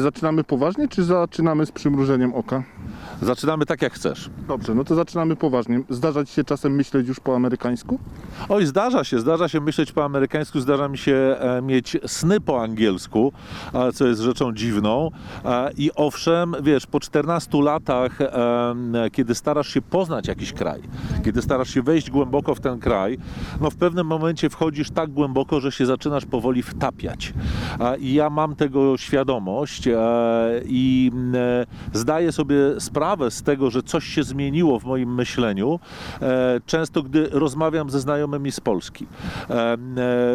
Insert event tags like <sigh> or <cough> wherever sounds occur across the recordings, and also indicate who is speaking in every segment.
Speaker 1: Zaczynamy poważnie, czy zaczynamy z przymrużeniem oka?
Speaker 2: Zaczynamy tak jak chcesz.
Speaker 1: Dobrze, no to zaczynamy poważnie. Zdarza ci się czasem myśleć już po amerykańsku?
Speaker 2: Oj, zdarza się, zdarza się myśleć po amerykańsku, zdarza mi się e, mieć sny po angielsku, e, co jest rzeczą dziwną. E, I owszem, wiesz, po 14 latach, em, kiedy starasz się poznać jakiś kraj, kiedy starasz się wejść głęboko w ten kraj, no w pewnym momencie wchodzisz tak głęboko, że się zaczynasz powoli wtapiać. E, I ja mam tego świadomość e, i e, zdaję sobie sprawę z tego, że coś się zmieniło w moim myśleniu, e, często gdy rozmawiam ze znajomymi z Polski,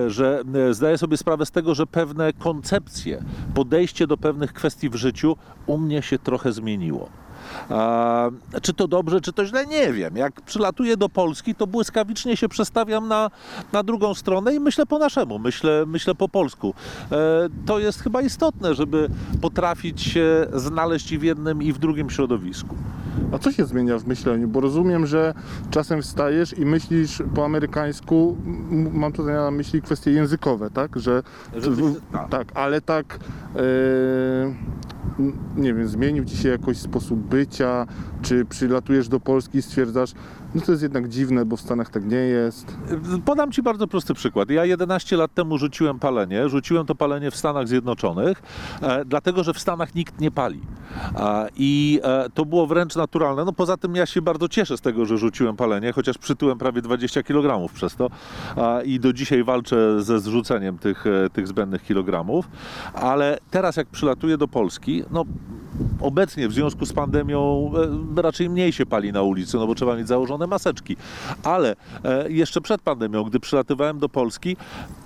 Speaker 2: że zdaję sobie sprawę z tego, że pewne koncepcje, podejście do pewnych kwestii w życiu u mnie się trochę zmieniło. Czy to dobrze, czy to źle, nie wiem. Jak przylatuję do Polski, to błyskawicznie się przestawiam na, na drugą stronę i myślę po naszemu, myślę, myślę po polsku. E, to jest chyba istotne, żeby potrafić się znaleźć i w jednym, i w drugim środowisku.
Speaker 1: A co się zmienia w myśleniu? Bo rozumiem, że czasem wstajesz i myślisz po amerykańsku, mam tutaj na myśli kwestie językowe, tak? Że,
Speaker 2: Że
Speaker 1: w-
Speaker 2: tak.
Speaker 1: tak, ale tak, e, nie wiem, zmienił ci się jakoś sposób bycia, czy przylatujesz do Polski i stwierdzasz, no to jest jednak dziwne, bo w Stanach tak nie jest.
Speaker 2: Podam Ci bardzo prosty przykład. Ja 11 lat temu rzuciłem palenie. Rzuciłem to palenie w Stanach Zjednoczonych, e, dlatego że w Stanach nikt nie pali. E, I e, to było wręcz naturalne. No poza tym ja się bardzo cieszę z tego, że rzuciłem palenie, chociaż przytyłem prawie 20 kg przez to e, i do dzisiaj walczę ze zrzuceniem tych, e, tych zbędnych kilogramów. Ale teraz jak przylatuję do Polski, no obecnie w związku z pandemią e, raczej mniej się pali na ulicy, no bo trzeba mieć założone maseczki. Ale e, jeszcze przed pandemią, gdy przylatywałem do Polski,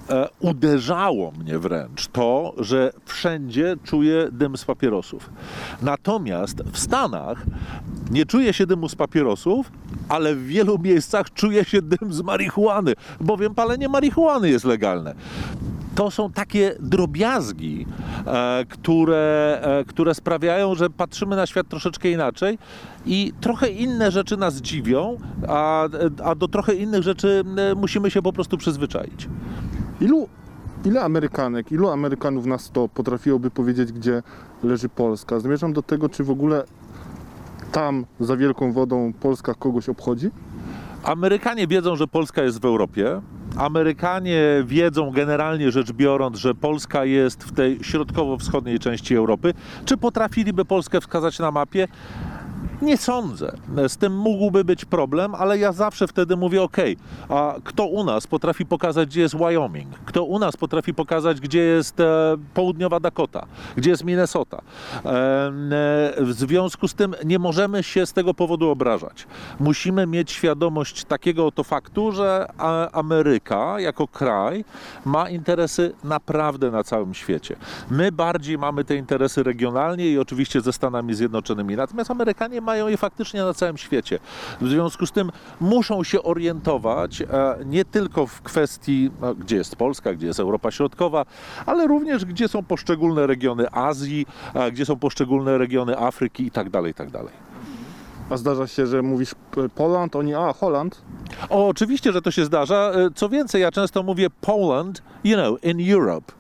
Speaker 2: e, uderzało mnie wręcz to, że wszędzie czuję dym z papierosów. Natomiast w Stanach nie czuję się dymu z papierosów, ale w wielu miejscach czuję się dym z marihuany, bowiem palenie marihuany jest legalne to są takie drobiazgi, e, które, e, które sprawiają, że patrzymy na świat troszeczkę inaczej i trochę inne rzeczy nas dziwią, a, a do trochę innych rzeczy musimy się po prostu przyzwyczaić.
Speaker 1: Ilu, ile Amerykanek, ilu Amerykanów na 100 potrafiłoby powiedzieć, gdzie leży Polska? Zmierzam do tego, czy w ogóle tam, za wielką wodą, Polska kogoś obchodzi?
Speaker 2: Amerykanie wiedzą, że Polska jest w Europie. Amerykanie wiedzą generalnie rzecz biorąc, że Polska jest w tej środkowo-wschodniej części Europy. Czy potrafiliby Polskę wskazać na mapie? Nie sądzę. Z tym mógłby być problem, ale ja zawsze wtedy mówię: OK, a kto u nas potrafi pokazać, gdzie jest Wyoming? Kto u nas potrafi pokazać, gdzie jest e, południowa Dakota? Gdzie jest Minnesota? E, w związku z tym nie możemy się z tego powodu obrażać. Musimy mieć świadomość takiego oto faktu, że Ameryka jako kraj ma interesy naprawdę na całym świecie. My bardziej mamy te interesy regionalnie i oczywiście ze Stanami Zjednoczonymi. Natomiast Amerykanie mają je faktycznie na całym świecie. W związku z tym muszą się orientować e, nie tylko w kwestii, no, gdzie jest Polska, gdzie jest Europa Środkowa, ale również gdzie są poszczególne regiony Azji, gdzie są poszczególne regiony Afryki i tak dalej, i tak dalej.
Speaker 1: A zdarza się, że mówisz p- Poland, oni, a Holand?
Speaker 2: O, oczywiście, że to się zdarza. E, Co więcej, ja często mówię Poland, you know, in Europe.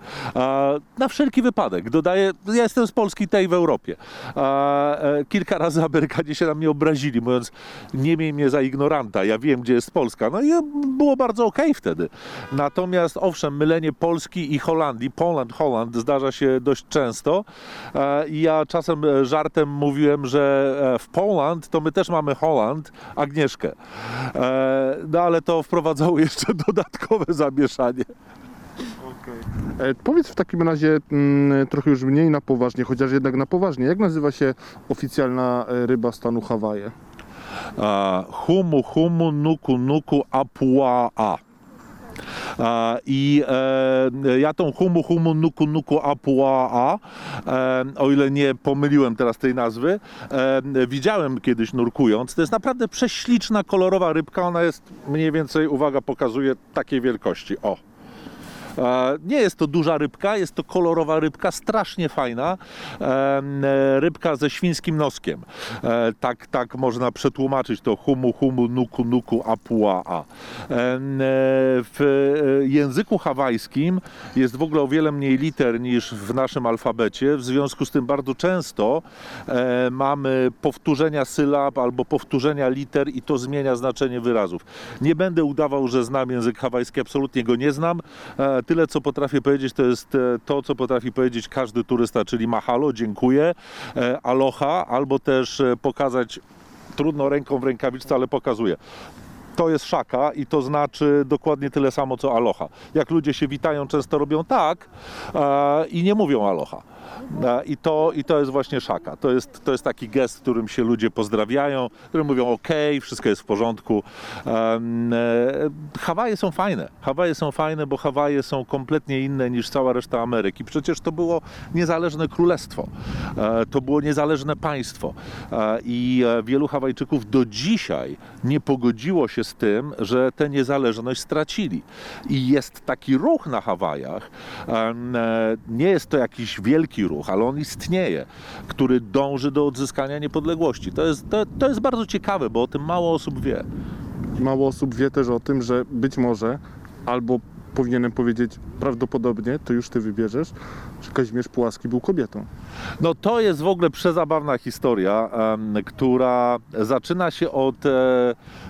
Speaker 2: Na wszelki wypadek. Dodaję, ja jestem z Polski, tej w Europie. E, Kilka razy Amerykanie się na mnie obrazili, mówiąc, nie miej mnie za ignoranta, ja wiem, gdzie jest Polska. No i było bardzo okej wtedy. Natomiast owszem, mylenie Polski i Holandii, Poland, Holland zdarza się dość często. E, ja czasem e, żartem mówiłem, że e, w Poland to my też mamy Holland, Agnieszkę. E, No ale to wprowadzało jeszcze <laughs> dodatkowe zamieszanie.
Speaker 1: E, powiedz w takim razie mm, trochę już mniej na poważnie, chociaż jednak na poważnie. Jak nazywa się oficjalna e, ryba stanu Hawaje?
Speaker 2: E, Humu, humu, nuku, nuku, apua, a. E, I e, ja tą humu, humu, nuku, nuku, apua, a, e, o ile nie pomyliłem teraz tej nazwy, widziałem kiedyś nurkując. To jest naprawdę prześliczna, kolorowa rybka. Ona jest mniej więcej, uwaga, pokazuje takiej wielkości. O. Nie jest to duża rybka, jest to kolorowa rybka, strasznie fajna. E, Rybka ze świńskim noskiem. E, Tak, tak można przetłumaczyć to humu, humu, nuku, nuku, apua, a. Em, e, W języku hawajskim jest w ogóle o wiele mniej liter niż w naszym alfabecie. W związku z tym bardzo często mamy powtórzenia sylab albo powtórzenia liter i to zmienia znaczenie wyrazów. Nie będę udawał, że znam język hawajski, absolutnie go nie znam. Tyle, co potrafię powiedzieć, to jest e, to, co potrafi powiedzieć każdy turysta, czyli mahalo, dziękuję, e, aloha, albo też e, pokazać, trudno ręką w rękawiczce, ale pokazuję. To jest szaka i to znaczy dokładnie tyle samo co aloha. Jak ludzie się witają, często robią tak e, i nie mówią aloha. E, I to, I to jest właśnie szaka. To jest, to jest taki gest, którym się ludzie pozdrawiają, którym mówią ok, wszystko jest w porządku. Em, e, Hawaje są fajne. Hawaje są fajne, bo Hawaje są kompletnie inne niż cała reszta Ameryki. Przecież to było niezależne królestwo. E, To było niezależne państwo. E, I e, wielu Hawajczyków do dzisiaj nie pogodziło się z tym, że tę niezależność stracili. I jest taki ruch na Hawajach. e, Nie jest to jakiś wielki ruch, ale on istnieje, który dąży do odzyskania niepodległości. To jest, to, to jest bardzo ciekawe, bo o tym mało osób wie.
Speaker 1: Mało osób wie też o tym, że być może, albo powinienem powiedzieć prawdopodobnie, to już ty wybierzesz, że Kazimierz Pułaski był kobietą.
Speaker 2: No to jest w ogóle przezabawna historia, em, która zaczyna się od e,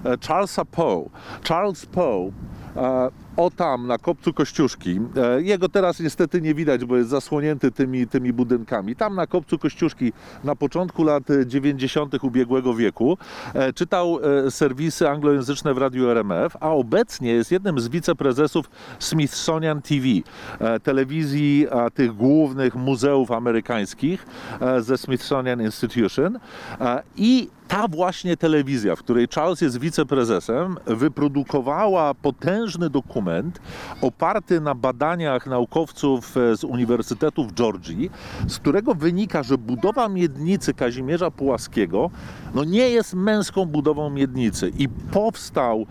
Speaker 2: e, Charlesa Poe. Charles Poe e, o tam na kopcu Kościuszki. E, Jego teraz niestety nie widać, bo jest zasłonięty tymi, tymi budynkami. Tam na kopcu Kościuszki na początku lat 90. ubiegłego wieku e, czytał e, serwisy anglojęzyczne w radiu RMF, a obecnie jest jednym z wiceprezesów Smithsonian TV, telewizji tych głównych muzeów amerykańskich ze Smithsonian Institution. I ta właśnie telewizja, w której Charles jest wiceprezesem, wyprodukowała potężny dokument oparty na badaniach naukowców e, z Uniwersytetu w Georgii, z którego wynika, że budowa miednicy Kazimierza Pułaskiego no nie jest męską budową miednicy. I powstał,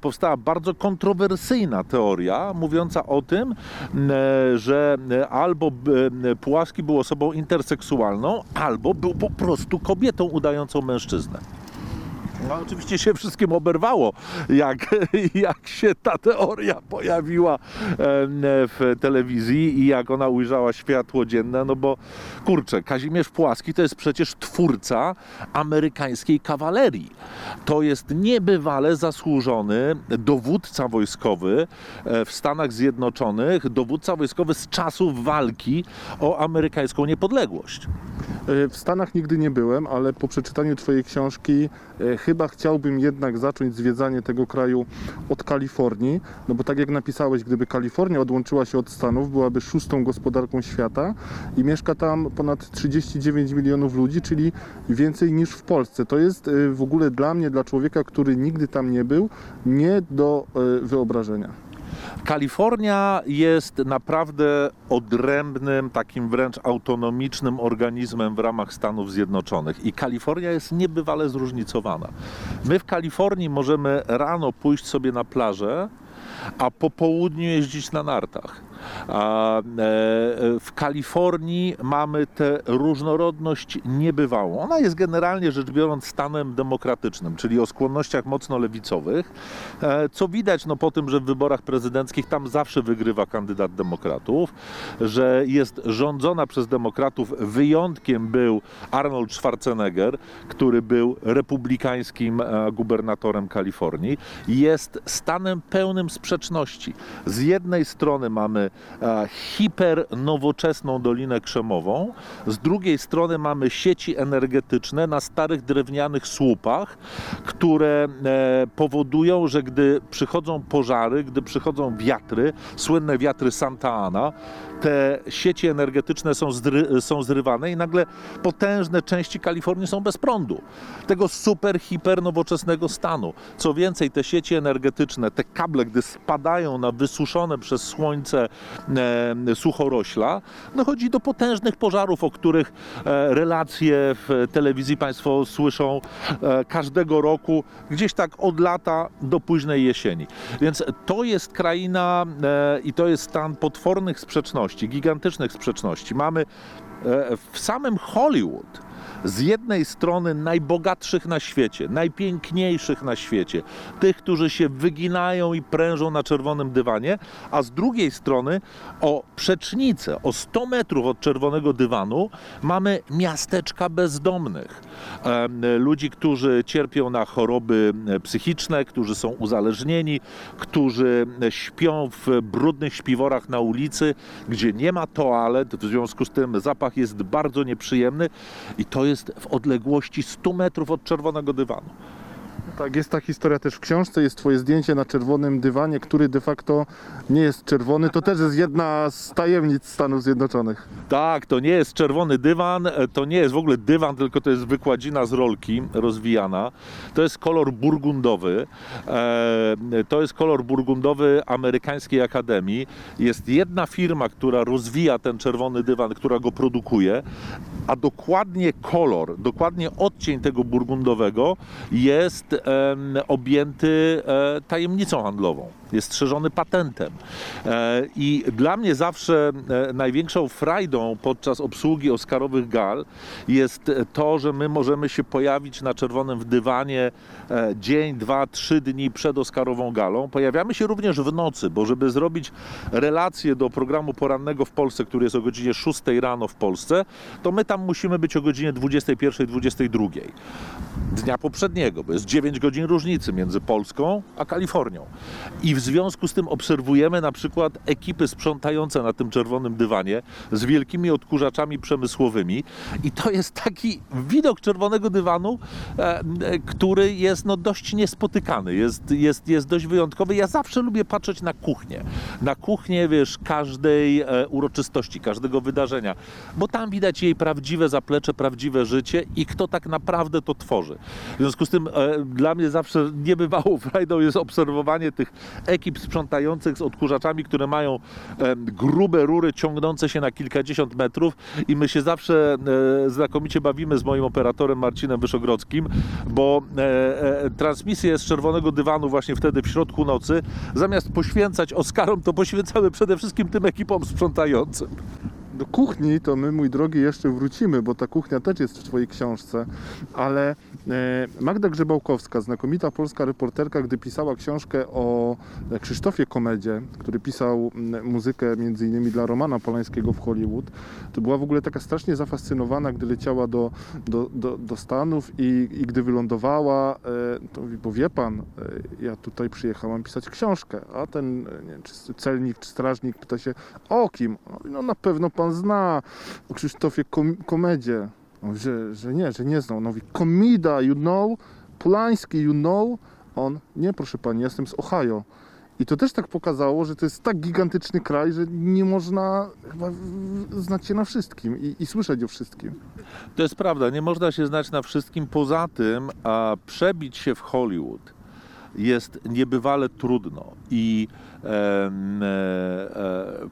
Speaker 2: powstała bardzo kontrowersyjna teoria mówiąca o tym, e, że e, albo Pułaski był osobą interseksualną, albo był po prostu kobietą udającą mężczyznę. No, oczywiście się wszystkim oberwało, jak, <laughs> jak się ta teoria pojawiła w telewizji i jak ona ujrzała światło dzienne, no bo kurczę, Kazimierz Płaski to jest przecież twórca amerykańskiej kawalerii. To jest niebywale zasłużony dowódca wojskowy e, w Stanach Zjednoczonych, dowódca wojskowy z czasów walki o amerykańską niepodległość.
Speaker 1: E, W Stanach nigdy nie byłem, ale po przeczytaniu Twojej książki e, chyba chciałbym jednak zacząć zwiedzanie tego kraju od Kalifornii. No bo tak jak napisałeś, gdyby Kalifornia odłączyła się od Stanów, byłaby szóstą gospodarką świata i mieszka tam ponad 39 milionów ludzi, czyli więcej niż w Polsce. To jest e, w ogóle dla mnie, dla człowieka, który nigdy tam nie był, nie do e, wyobrażenia.
Speaker 2: Kalifornia jest naprawdę odrębnym, takim wręcz autonomicznym organizmem w ramach Stanów Zjednoczonych i Kalifornia jest niebywale zróżnicowana. My w Kalifornii możemy rano pójść sobie na plażę, a po południu jeździć na nartach. E, w Kalifornii mamy tę różnorodność niebywałą. Ona jest generalnie rzecz biorąc stanem demokratycznym, czyli o skłonnościach mocno lewicowych, e, co widać no, po tym, że w wyborach prezydenckich tam zawsze wygrywa kandydat demokratów, że jest rządzona przez demokratów. Wyjątkiem był Arnold Schwarzenegger, który był republikańskim e, gubernatorem Kalifornii. Jest stanem pełnym sprzeczności. Z jednej strony mamy hipernowoczesną Dolinę Krzemową, z drugiej strony mamy sieci energetyczne na starych drewnianych słupach, które e, powodują, że gdy przychodzą pożary, gdy przychodzą wiatry, słynne wiatry Santa Ana, te sieci energetyczne są, zdry, są zrywane i nagle potężne części Kalifornii są bez prądu. Tego super, hiper nowoczesnego stanu. Co więcej, te sieci energetyczne, te kable, gdy spadają na wysuszone przez słońce e, suchorośla, dochodzi do potężnych pożarów, o których e, relacje w telewizji Państwo słyszą e, każdego roku, gdzieś tak od lata do późnej jesieni. Więc to jest kraina e, i to jest stan potwornych sprzeczności, gigantycznych sprzeczności. Mamy e, w samym Hollywood z jednej strony najbogatszych na świecie, najpiękniejszych na świecie, tych, którzy się wyginają i prężą na czerwonym dywanie, a z drugiej strony o przecznicę, o 100 metrów od czerwonego dywanu mamy miasteczka bezdomnych. Ludzi, którzy cierpią na choroby e, psychiczne, którzy są uzależnieni, którzy śpią w brudnych śpiworach na ulicy, gdzie nie ma toalet, w związku z tym zapach jest bardzo nieprzyjemny i to jest w odległości 100 metrów od czerwonego dywanu.
Speaker 1: Tak, jest ta historia też w książce, jest twoje zdjęcie na czerwonym dywanie, który de facto nie jest czerwony. To też jest jedna z tajemnic Stanów Zjednoczonych.
Speaker 2: Tak, to nie jest czerwony dywan, e, to nie jest w ogóle dywan, tylko to jest wykładzina z rolki rozwijana. To jest kolor burgundowy. E, To jest kolor burgundowy amerykańskiej akademii. Jest jedna firma, która rozwija ten czerwony dywan, która go produkuje, a dokładnie kolor, dokładnie odcień tego burgundowego jest objęty e, tajemnicą handlową. Jest strzeżony patentem. E, I dla mnie zawsze e, największą frajdą podczas obsługi Oscarowych gal jest to, że my możemy się pojawić na czerwonym dywanie e, dzień, dwa, trzy dni przed Oscarową galą. Pojawiamy się również w nocy, bo żeby zrobić relację do programu porannego w Polsce, który jest o godzinie 6 rano w Polsce, to my tam musimy być o godzinie 21-22 dnia poprzedniego, bo jest 9 godzin różnicy między Polską a Kalifornią. I w związku z tym obserwujemy na przykład ekipy sprzątające na tym czerwonym dywanie z wielkimi odkurzaczami przemysłowymi i to jest taki widok czerwonego dywanu, e, e, który jest no, dość niespotykany, jest, jest, jest dość wyjątkowy. Ja zawsze lubię patrzeć na kuchnię. Na kuchnię, wiesz, każdej e, uroczystości, każdego wydarzenia, bo tam widać jej prawdziwe zaplecze, prawdziwe życie i kto tak naprawdę to tworzy. W związku z tym dla mnie zawsze niebywałą <laughs> frajdą jest obserwowanie tych ekip sprzątających z odkurzaczami, które mają grube rury ciągnące się na kilkadziesiąt metrów i my się zawsze e, znakomicie bawimy z moim operatorem Marcinem Wyszogrodzkim, bo e, e, transmisję z czerwonego dywanu właśnie wtedy w środku nocy, zamiast poświęcać Oskarom, to poświęcamy przede wszystkim tym ekipom sprzątającym.
Speaker 1: Do kuchni to my, mój drogi, jeszcze wrócimy, bo ta kuchnia też jest w Twojej książce, ale e, Magda Grzebałkowska, znakomita polska reporterka, gdy pisała książkę o e, Krzysztofie Komedzie, który pisał muzykę między innymi dla Romana Polańskiego w Hollywood, to była w ogóle taka strasznie zafascynowana, gdy leciała do, do, do, do Stanów i, i gdy wylądowała, e, to mówi, bo wie pan, ja tutaj przyjechałam pisać książkę, a ten nie wiem, czy celnik, czy strażnik pyta się, o kim? Mówi, No na pewno pan zna o Krzysztofie Kom- Komedzie. Że, że nie, że nie znał. On mówi, Komida, you know? Polański, you know? On, nie proszę pani, jestem z Ohio. I to też tak pokazało, że to jest tak gigantyczny kraj, że nie można chyba znać się na wszystkim i, i słyszeć o wszystkim.
Speaker 2: To jest prawda, nie można się znać na wszystkim. Poza tym, a przebić się w Hollywood jest niebywale trudno. I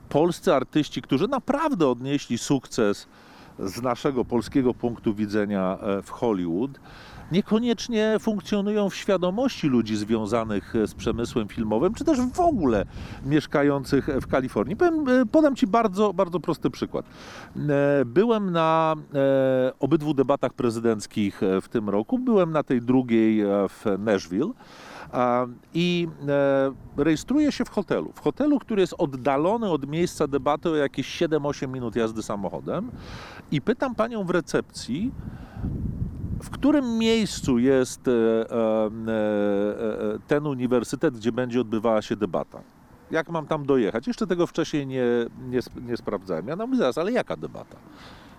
Speaker 2: polscy artyści, którzy naprawdę odnieśli sukces z naszego polskiego punktu widzenia e, w Hollywood, niekoniecznie funkcjonują w świadomości ludzi związanych e, z przemysłem filmowym, czy też w ogóle mieszkających w Kalifornii. E, podam Ci bardzo, bardzo prosty przykład. E, Byłem na e, obydwu debatach prezydenckich e, w tym roku. Byłem na tej drugiej e, w Nashville. I e, rejestruję się w hotelu. W hotelu, który jest oddalony od miejsca debaty o jakieś 7-8 minut jazdy samochodem. I pytam panią w recepcji, w którym miejscu jest e, e, ten uniwersytet, gdzie będzie odbywała się debata? Jak mam tam dojechać? Jeszcze tego wcześniej nie, nie, nie sprawdzałem. Ja mówię zaraz, ale jaka debata?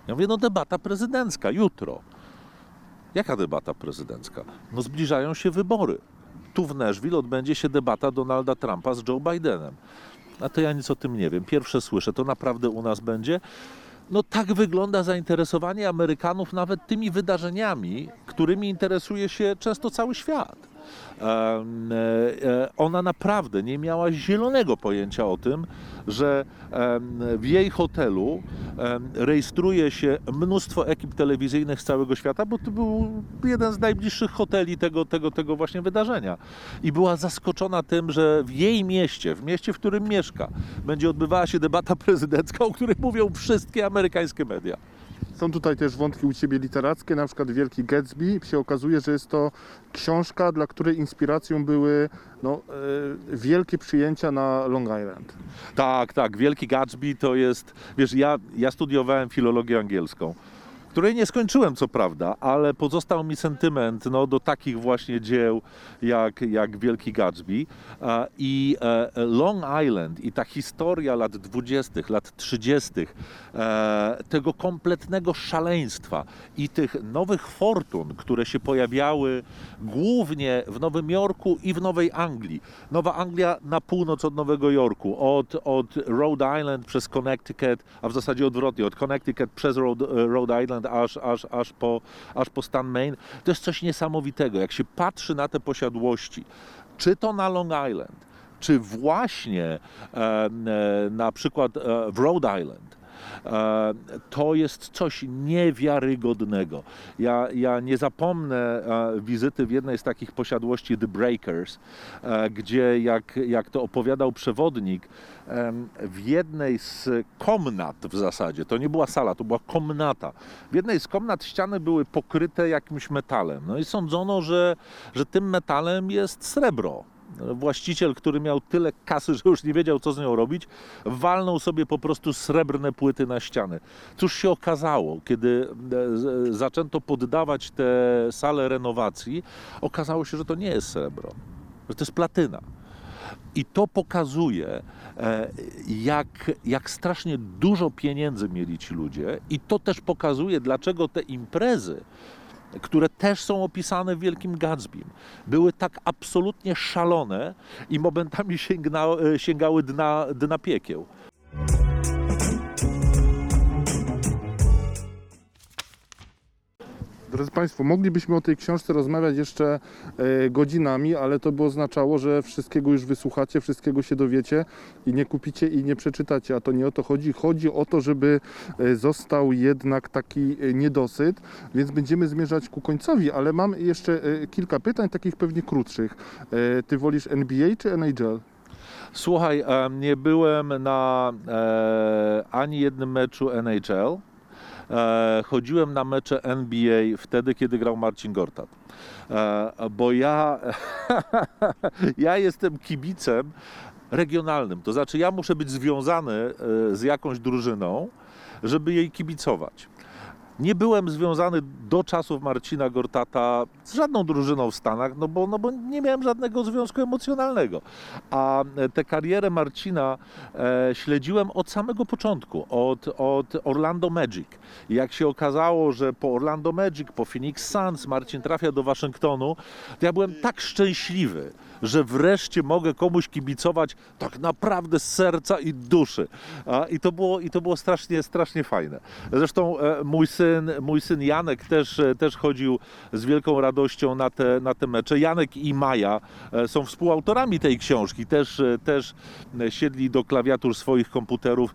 Speaker 2: Ja mówię, no debata prezydencka, jutro. Jaka debata prezydencka? No zbliżają się wybory. Tu w Nashville odbędzie się debata Donalda Trumpa z Joe Bidenem. A to ja nic o tym nie wiem. Pierwsze słyszę, to naprawdę u nas będzie. No tak wygląda zainteresowanie Amerykanów nawet tymi wydarzeniami, którymi interesuje się często cały świat. E, e, ona naprawdę nie miała zielonego pojęcia o tym, że w jej hotelu rejestruje się mnóstwo ekip telewizyjnych z całego świata, bo to był jeden z najbliższych hoteli tego, tego, tego właśnie wydarzenia. I była zaskoczona tym, że w jej mieście, w mieście, w którym mieszka, będzie odbywała się debata prezydencka, o której mówią wszystkie amerykańskie media.
Speaker 1: Są tutaj też wątki u Ciebie literackie, na przykład Wielki Gatsby. Się okazuje, że jest to książka, dla której inspiracją były no, e, wielkie przyjęcia na Long Island.
Speaker 2: Tak, tak. Wielki Gatsby to jest. Wiesz, ja, ja studiowałem filologię angielską, której nie skończyłem, co prawda, ale pozostał mi sentyment no, do takich właśnie dzieł jak, jak Wielki Gatsby. E, I e, Long Island i ta historia lat 20., lat 30., e, tego kompletnego szaleństwa i tych nowych fortun, które się pojawiały głównie w Nowym Jorku i w Nowej Anglii. Nowa Anglia na północ od Nowego Jorku, od, od Rhode Island przez Connecticut, a w zasadzie odwrotnie, od Connecticut przez Rhode, Rhode Island aż, aż, aż, po, aż po stan Maine. To jest coś niesamowitego. Jak się patrzy na te posiadłości, czy to na Long Island, czy właśnie e, e, na przykład e, w Rhode Island, to jest coś niewiarygodnego. Ja, ja nie zapomnę e, wizyty w jednej z takich posiadłości The Breakers, e, gdzie jak, jak to opowiadał przewodnik, w jednej z komnat w zasadzie, to nie była sala, to była komnata. W jednej z komnat ściany były pokryte jakimś metalem. No i sądzono, że, że tym metalem jest srebro. Właściciel, który miał tyle kasy, <laughs> że już nie wiedział, co z nią robić, walnął sobie po prostu srebrne płyty na ściany. Cóż się okazało, kiedy e, z- zaczęto poddawać te sale renowacji, okazało się, że to nie jest srebro, że to jest platyna. I to pokazuje, e, jak, jak strasznie dużo pieniędzy mieli ci ludzie, i to też pokazuje, dlaczego te imprezy, które też są opisane w Wielkim Gatsbym, były tak absolutnie szalone i momentami sięgna, e, sięgały dna, dna piekieł.
Speaker 1: Drodzy Państwo, moglibyśmy o tej książce rozmawiać jeszcze e, godzinami, ale to by oznaczało, że wszystkiego już wysłuchacie, wszystkiego się dowiecie i nie kupicie i nie przeczytacie, a to nie o to chodzi. Chodzi o to, żeby e, został jednak taki e, niedosyt, więc będziemy zmierzać ku końcowi, ale mam jeszcze kilka pytań, takich pewnie krótszych. Ty wolisz NBA czy NHL?
Speaker 2: Słuchaj, nie byłem na ani jednym meczu NHL. E, chodziłem na mecze NBA wtedy, kiedy grał Marcin Gortat. E, bo ja, <laughs> ja jestem kibicem regionalnym. To znaczy, ja muszę być związany e, z jakąś drużyną, żeby jej kibicować. Nie byłem związany do czasów Marcina Gortata z żadną drużyną w Stanach, no bo, no bo nie miałem żadnego związku emocjonalnego. A e, tę karierę Marcina e, śledziłem od samego początku, od, od Orlando Magic. Jak się okazało, że po Orlando Magic, po Phoenix Suns Marcin trafia do Waszyngtonu, to ja byłem tak szczęśliwy, że wreszcie mogę komuś kibicować tak naprawdę z serca i duszy. I to było, i to było strasznie, strasznie fajne. Zresztą e, mój syn, mój syn Janek też, e, też chodził z wielką radością na te, na te mecze. Janek i Maja e, są współautorami tej książki. Też, też siedli do klawiatur swoich komputerów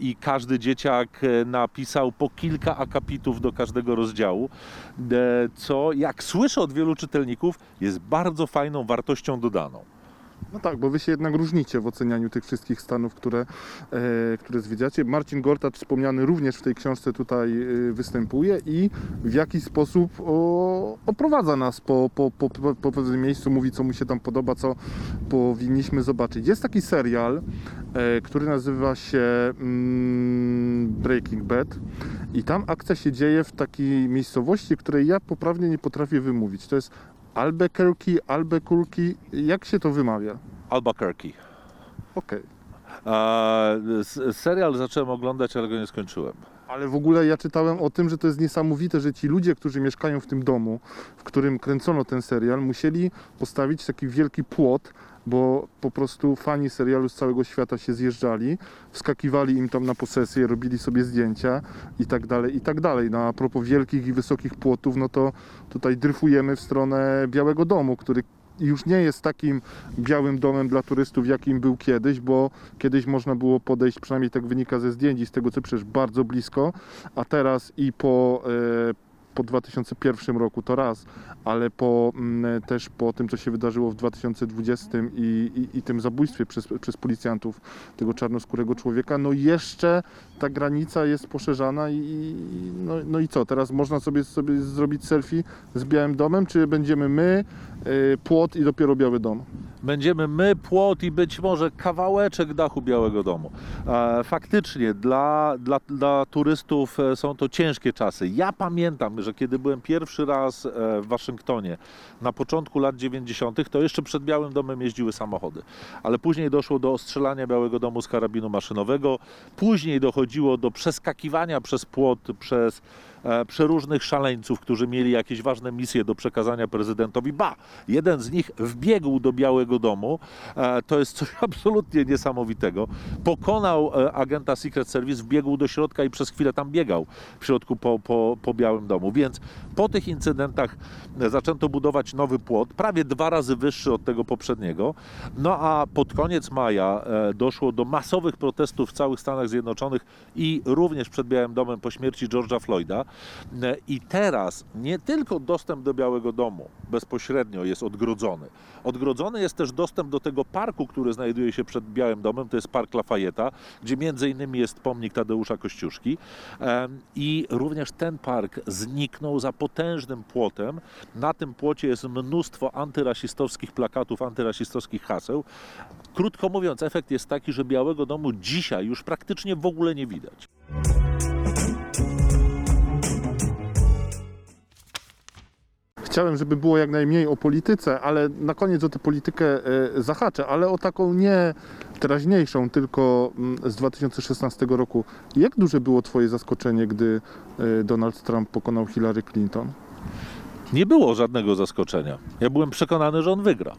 Speaker 2: i każdy dzieciak napisał po kilka akapitów do każdego rozdziału, co jak słyszę od wielu czytelników jest bardzo fajną wartością dodaną.
Speaker 1: No tak, bo wy się jednak różnicie w ocenianiu tych wszystkich stanów, które, e, które zwiedziacie. Marcin Gortat wspomniany również w tej książce tutaj e, występuje i w jaki sposób o, oprowadza nas po, po, po, po pewnym miejscu, mówi co mu się tam podoba, co powinniśmy zobaczyć. Jest taki serial, e, który nazywa się mm, Breaking Bad i tam akcja się dzieje w takiej miejscowości, której ja poprawnie nie potrafię wymówić. To jest Albuquerque, Albuquerque, jak się to wymawia?
Speaker 2: Albuquerque.
Speaker 1: Okej.
Speaker 2: E, serial zacząłem oglądać, ale go nie skończyłem.
Speaker 1: Ale w ogóle ja czytałem o tym, że to jest niesamowite, że ci ludzie, którzy mieszkają w tym domu, w którym kręcono ten serial, musieli postawić taki wielki płot, bo po prostu fani serialu z całego świata się zjeżdżali, wskakiwali im tam na posesję, robili sobie zdjęcia i tak dalej, i tak dalej. No a propos wielkich i wysokich płotów, no to tutaj dryfujemy w stronę Białego Domu, który już nie jest takim białym domem dla turystów, jakim był kiedyś, bo kiedyś można było podejść, przynajmniej tak wynika ze zdjęć i z tego co przecież bardzo blisko, a teraz i po, e, po 2001 roku to raz, ale po, mm, też po tym, co się wydarzyło w 2020 i, i, i tym zabójstwie przez, przez policjantów tego czarnoskórego człowieka, no jeszcze ta granica jest poszerzana i, no, no i co, teraz można sobie, sobie zrobić selfie z Białym Domem, czy będziemy my, płot i dopiero Biały Dom?
Speaker 2: Będziemy my, płot i być może kawałeczek dachu Białego Domu. E, Faktycznie dla, dla, dla turystów e, są to ciężkie czasy. Ja pamiętam, że kiedy byłem pierwszy raz e, w Waszyngtonie na początku lat 90., to jeszcze przed Białym Domem jeździły samochody. Ale później doszło do ostrzelania Białego Domu z karabinu maszynowego. Później dochodziło do przeskakiwania przez płot, przez przeróżnych szaleńców, którzy mieli jakieś ważne misje do przekazania prezydentowi. Ba, jeden z nich wbiegł do Białego Domu. E, To jest coś <laughs> absolutnie niesamowitego. Pokonał e, agenta Secret Service, wbiegł do środka i przez chwilę tam biegał w środku po, po, po Białym Domu. Więc po tych incydentach e, zaczęto budować nowy płot, prawie dwa razy wyższy od tego poprzedniego. No a pod koniec maja e, doszło do masowych protestów w całych Stanach Zjednoczonych i również przed Białym Domem po śmierci George'a Floyda. E, I teraz nie tylko dostęp do Białego Domu bezpośrednio jest odgrodzony. Odgrodzony jest też dostęp do tego parku, który znajduje się przed Białym Domem, to jest Park Lafayette'a, gdzie między innymi jest pomnik Tadeusza Kościuszki. Em, I również ten park zniknął za potężnym płotem. Na tym płocie jest mnóstwo antyrasistowskich plakatów, antyrasistowskich haseł. Krótko mówiąc, efekt jest taki, że Białego Domu dzisiaj już praktycznie w ogóle nie widać.
Speaker 1: Chciałem, żeby było jak najmniej o polityce, ale na koniec o tę politykę e, zahaczę, ale o taką nie teraźniejszą, tylko mm, z 2016 roku. Jak duże było Twoje zaskoczenie, gdy e, Donald Trump pokonał Hillary Clinton?
Speaker 2: Nie było żadnego zaskoczenia. Ja byłem przekonany, że on wygra.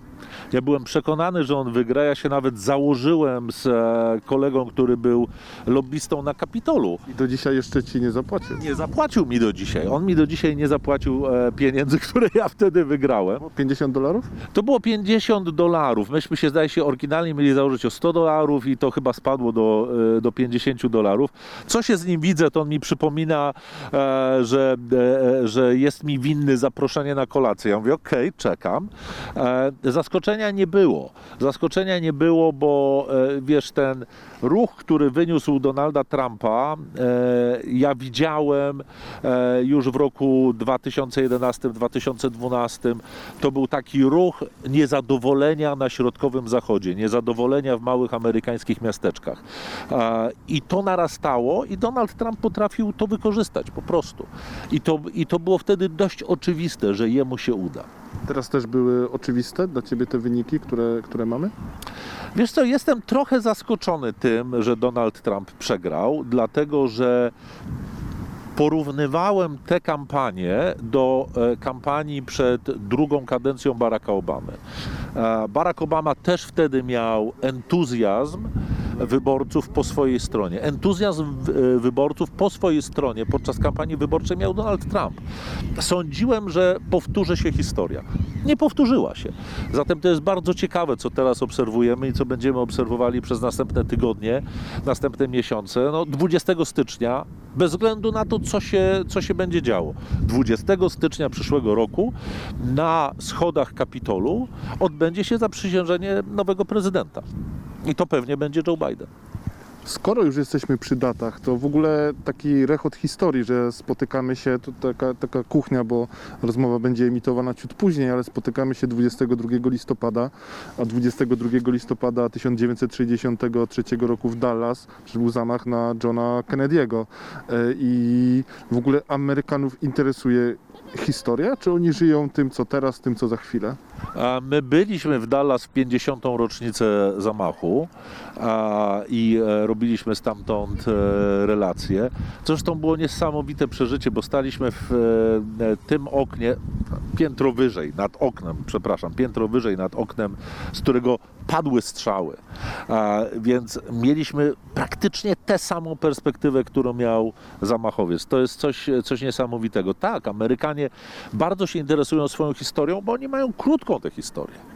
Speaker 2: Ja byłem przekonany, że on wygra. Ja się nawet założyłem z e, kolegą, który był lobbystą na Kapitolu.
Speaker 1: I do dzisiaj jeszcze Ci nie zapłacił.
Speaker 2: Nie zapłacił mi do dzisiaj. On mi do dzisiaj nie zapłacił e, pieniędzy, <laughs> które ja wtedy wygrałem.
Speaker 1: 50 dolarów?
Speaker 2: To było 50 dolarów. Myśmy się, zdaje się, oryginalnie mieli założyć o 100 dolarów i to chyba spadło do, e, do 50 dolarów. Co się z nim widzę, to on mi przypomina, że, że jest mi winny zaproszenie na kolację. Ja mówię, okej, czekam. E, Zaskoczenia nie było. Zaskoczenia nie było, bo e, wiesz, ten ruch, który wyniósł Donalda Trumpa, e, ja widziałem już w roku 2011-2012. To był taki ruch niezadowolenia na środkowym zachodzie, niezadowolenia w małych amerykańskich miasteczkach. I to narastało i Donald Trump potrafił to wykorzystać po prostu. I to, I to było wtedy dość oczywiste, że jemu się uda.
Speaker 1: Teraz też były oczywiste dla Ciebie te wyniki, które, które mamy?
Speaker 2: Wiesz co, jestem trochę zaskoczony tym, że Donald Trump przegrał, dlatego że porównywałem tę kampanię do e, kampanii przed drugą kadencją Baracka Obamy. E, Barack Obama też wtedy miał entuzjazm wyborców po swojej stronie. Entuzjazm e, wyborców po swojej stronie podczas kampanii wyborczej miał Donald Trump. Sądziłem, że powtórzy się historia. Nie powtórzyła się. Zatem to jest bardzo ciekawe, co teraz obserwujemy i co będziemy obserwowali przez następne tygodnie, następne miesiące. No, 20 stycznia, bez względu na to, co się, co się będzie działo, 20 stycznia przyszłego roku na schodach Kapitolu odbędzie się zaprzysiężenie nowego prezydenta. I to pewnie będzie Joe Biden.
Speaker 1: Skoro już jesteśmy przy datach, to w ogóle taki rechot historii, że spotykamy się, to taka, taka kuchnia, bo rozmowa będzie emitowana ciut później, ale spotykamy się 22 listopada, a 22 listopada 1963 roku w Dallas był zamach na Johna Kennedy'ego. E, I w ogóle Amerykanów interesuje historia, czy oni żyją tym, co teraz, tym, co za chwilę?
Speaker 2: My byliśmy w Dallas w 50. rocznicę zamachu i e, robiliśmy stamtąd e, relacje. Zresztą było niesamowite przeżycie, bo staliśmy w e, tym oknie, piętro wyżej nad oknem, przepraszam, piętro wyżej nad oknem, z którego padły strzały. Więc mieliśmy praktycznie tę samą perspektywę, którą miał zamachowiec. To jest coś, coś niesamowitego. Tak, Amerykanie bardzo się interesują swoją historią, bo oni mają krótką tę historię.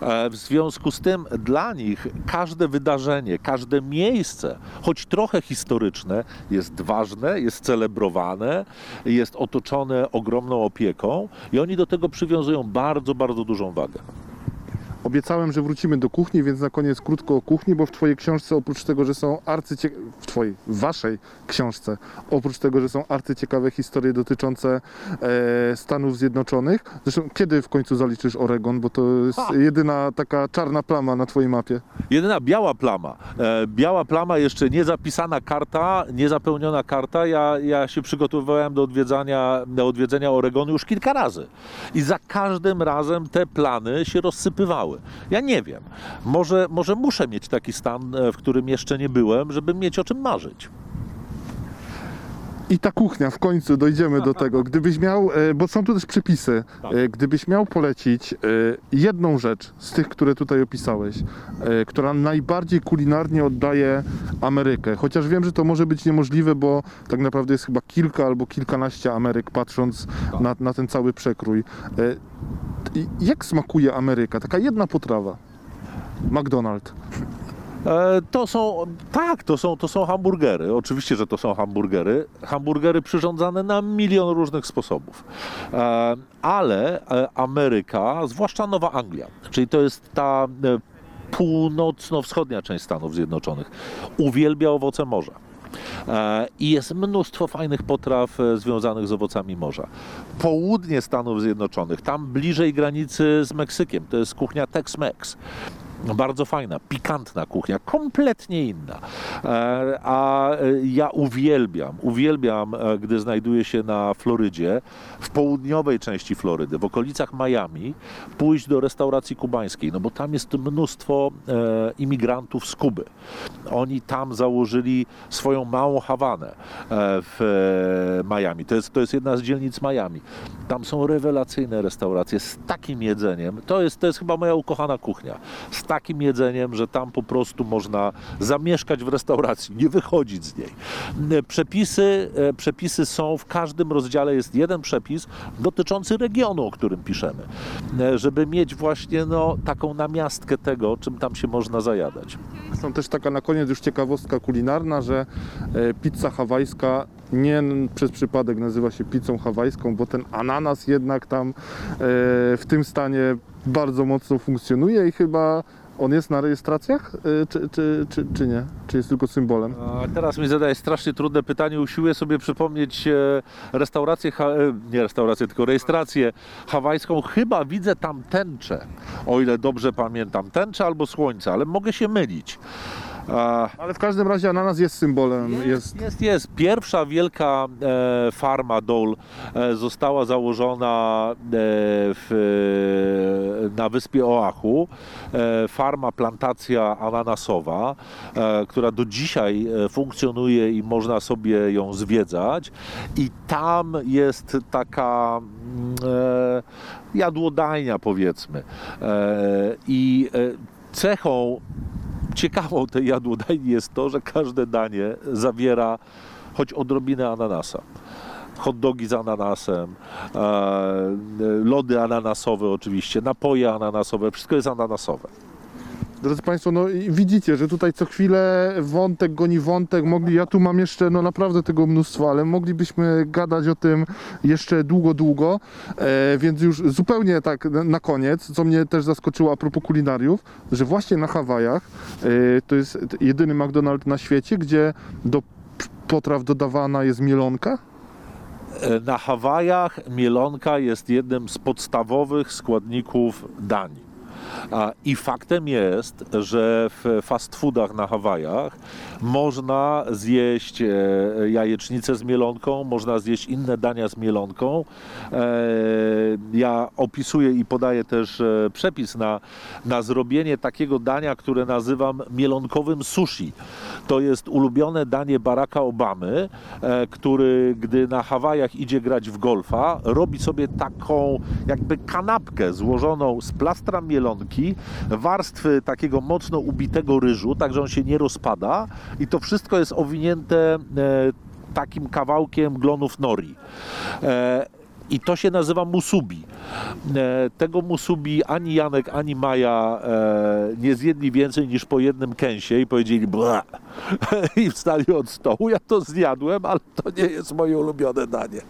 Speaker 2: E, W związku z tym dla nich każde wydarzenie, każde miejsce, choć trochę historyczne, jest ważne, jest celebrowane, jest otoczone ogromną opieką i oni do tego przywiązują bardzo, bardzo dużą wagę.
Speaker 1: Obiecałem, że wrócimy do kuchni, więc na koniec krótko o kuchni, bo w Twojej książce oprócz tego, że są arcycie... w Twojej, w Waszej książce, oprócz tego, że są arcyciekawe historie dotyczące e, Stanów Zjednoczonych. Zresztą kiedy w końcu zaliczysz Oregon, bo to jest
Speaker 2: Ha!
Speaker 1: jedyna taka czarna plama na Twojej mapie.
Speaker 2: Jedyna biała plama, e, biała plama, jeszcze nie zapisana karta, nie zapełniona karta. Ja, ja się przygotowywałem do odwiedzania, do odwiedzenia Oregonu już kilka razy. I za każdym razem te plany się rozsypywały. Ja nie wiem, może, może muszę mieć taki stan, e, w którym jeszcze nie byłem, żeby mieć o czym marzyć.
Speaker 1: I ta kuchnia, w końcu dojdziemy do tego. Gdybyś miał, e, bo są tu też przepisy,
Speaker 2: Tak.
Speaker 1: e, gdybyś miał polecić e, jedną rzecz z tych, które tutaj opisałeś, która najbardziej kulinarnie oddaje Amerykę, chociaż wiem, że to może być niemożliwe, bo tak naprawdę jest chyba kilka albo kilkanaście Ameryk, patrząc
Speaker 2: Tak.
Speaker 1: na, na ten cały przekrój. Jak smakuje Ameryka? Taka jedna potrawa. McDonald's.
Speaker 2: E, To są, tak, to są, to są hamburgery. Oczywiście, że to są hamburgery. Hamburgery przyrządzane na milion różnych sposobów. E, Ale e, Ameryka, zwłaszcza Nowa Anglia, czyli to jest ta północno-wschodnia część Stanów Zjednoczonych, uwielbia owoce morza. I jest mnóstwo fajnych potraw związanych z owocami morza. Południe Stanów Zjednoczonych, tam bliżej granicy z Meksykiem, to jest kuchnia Tex-Mex. Bardzo fajna, pikantna kuchnia, kompletnie inna. E, A e, ja uwielbiam, uwielbiam, e, gdy znajduję się na Florydzie, w południowej części Florydy, w okolicach Miami, pójść do restauracji kubańskiej, no bo tam jest mnóstwo imigrantów z Kuby. Oni tam założyli swoją małą Hawanę w Miami. To jest, to jest jedna z dzielnic Miami. Tam są rewelacyjne restauracje z takim jedzeniem. To jest, to jest chyba moja ukochana kuchnia. Z takim jedzeniem, że tam po prostu można zamieszkać w restauracji, nie wychodzić z niej. E, Przepisy, e, przepisy są, w każdym rozdziale jest jeden przepis dotyczący regionu, o którym piszemy, e, żeby mieć właśnie no, taką namiastkę tego, czym tam się można zajadać.
Speaker 1: Są też taka na koniec już ciekawostka kulinarna, że pizza hawajska nie przez przypadek nazywa się pizzą hawajską, bo ten ananas jednak tam w tym stanie bardzo mocno funkcjonuje i chyba on jest na rejestracjach, e, czy, czy, czy, czy nie? Czy jest tylko symbolem?
Speaker 2: A teraz mi zadaje strasznie trudne pytanie. Usiłuję sobie przypomnieć e, restaurację, e, nie restaurację, tylko rejestrację hawajską. Chyba widzę tam tęczę, o ile dobrze pamiętam. Tęczę albo słońce, ale mogę się mylić.
Speaker 1: Ale w każdym razie ananas jest symbolem. Jest,
Speaker 2: jest, jest, jest. Pierwsza wielka e, farma Dole e, została założona e, w, na wyspie Oahu. E, farma, plantacja ananasowa, e, która do dzisiaj e, funkcjonuje i można sobie ją zwiedzać. I tam jest taka mm, e, jadłodajnia, powiedzmy. E, I e, cechą ciekawą tej jadłodajni jest to, że każde danie zawiera choć odrobinę ananasa. Hot dogi z ananasem, e, lody ananasowe oczywiście, napoje ananasowe, wszystko jest ananasowe.
Speaker 1: Drodzy Państwo, no widzicie, że tutaj co chwilę wątek goni wątek. Mogli, ja tu mam jeszcze no naprawdę tego mnóstwo, ale moglibyśmy gadać o tym jeszcze długo, długo. E, więc już zupełnie tak na- koniec, co mnie też zaskoczyło a propos kulinariów, że właśnie na Hawajach e, to jest jedyny McDonald's na świecie, gdzie do potraw dodawana jest mielonka.
Speaker 2: E, Na Hawajach mielonka jest jednym z podstawowych składników dań. I faktem jest, że w fast foodach na Hawajach można zjeść e, jajecznicę z mielonką, można zjeść inne dania z mielonką. E, Ja opisuję i podaję też e, przepis na, na zrobienie takiego dania, które nazywam mielonkowym sushi. To jest ulubione danie Baracka Obamy, e, który gdy na Hawajach idzie grać w golfa, robi sobie taką jakby kanapkę złożoną z plastra mielonki, warstwy takiego mocno ubitego ryżu, tak że on się nie rozpada i to wszystko jest owinięte e, takim kawałkiem glonów nori. I to się nazywa musubi. E, Tego musubi ani Janek, ani Maja e, nie zjedli więcej niż po jednym kęsie i powiedzieli bla <laughs> i wstali od stołu. Ja to zjadłem, ale to nie jest moje ulubione danie.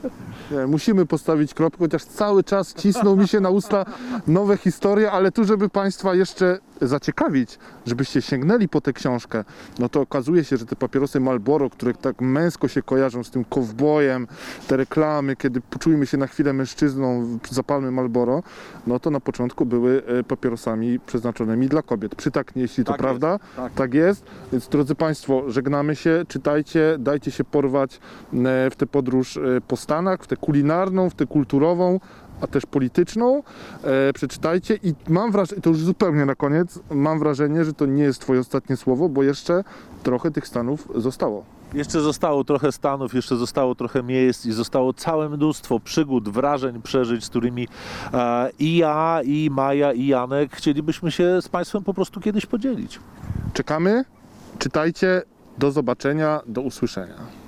Speaker 1: Nie, musimy postawić kropkę, chociaż cały czas cisną mi się na usta nowe historie, ale tu, żeby Państwa jeszcze zaciekawić, żebyście sięgnęli po tę książkę, no to okazuje się, że te papierosy Marlboro, które tak męsko się kojarzą z tym kowbojem, te reklamy, kiedy poczujemy się na chwilę mężczyzną, zapalmy Marlboro, no to na początku były e, papierosami przeznaczonymi dla kobiet. Przytaknie, jeśli to
Speaker 2: Tak
Speaker 1: prawda.
Speaker 2: jest, tak.
Speaker 1: Tak jest. Więc drodzy Państwo, żegnamy się, czytajcie, dajcie się porwać e, w tę podróż e, po Stanach, w tę kulinarną, w tę kulturową, a też polityczną. E, Przeczytajcie i mam wrażenie, to już zupełnie na koniec, mam wrażenie, że to nie jest Twoje ostatnie słowo, bo jeszcze trochę tych Stanów zostało.
Speaker 2: Jeszcze zostało trochę stanów, jeszcze zostało trochę miejsc i zostało całe mnóstwo przygód, wrażeń, przeżyć, z którymi e, i ja, i Maja, i Janek chcielibyśmy się z Państwem po prostu kiedyś podzielić.
Speaker 1: Czekamy, czytajcie, do zobaczenia, do usłyszenia.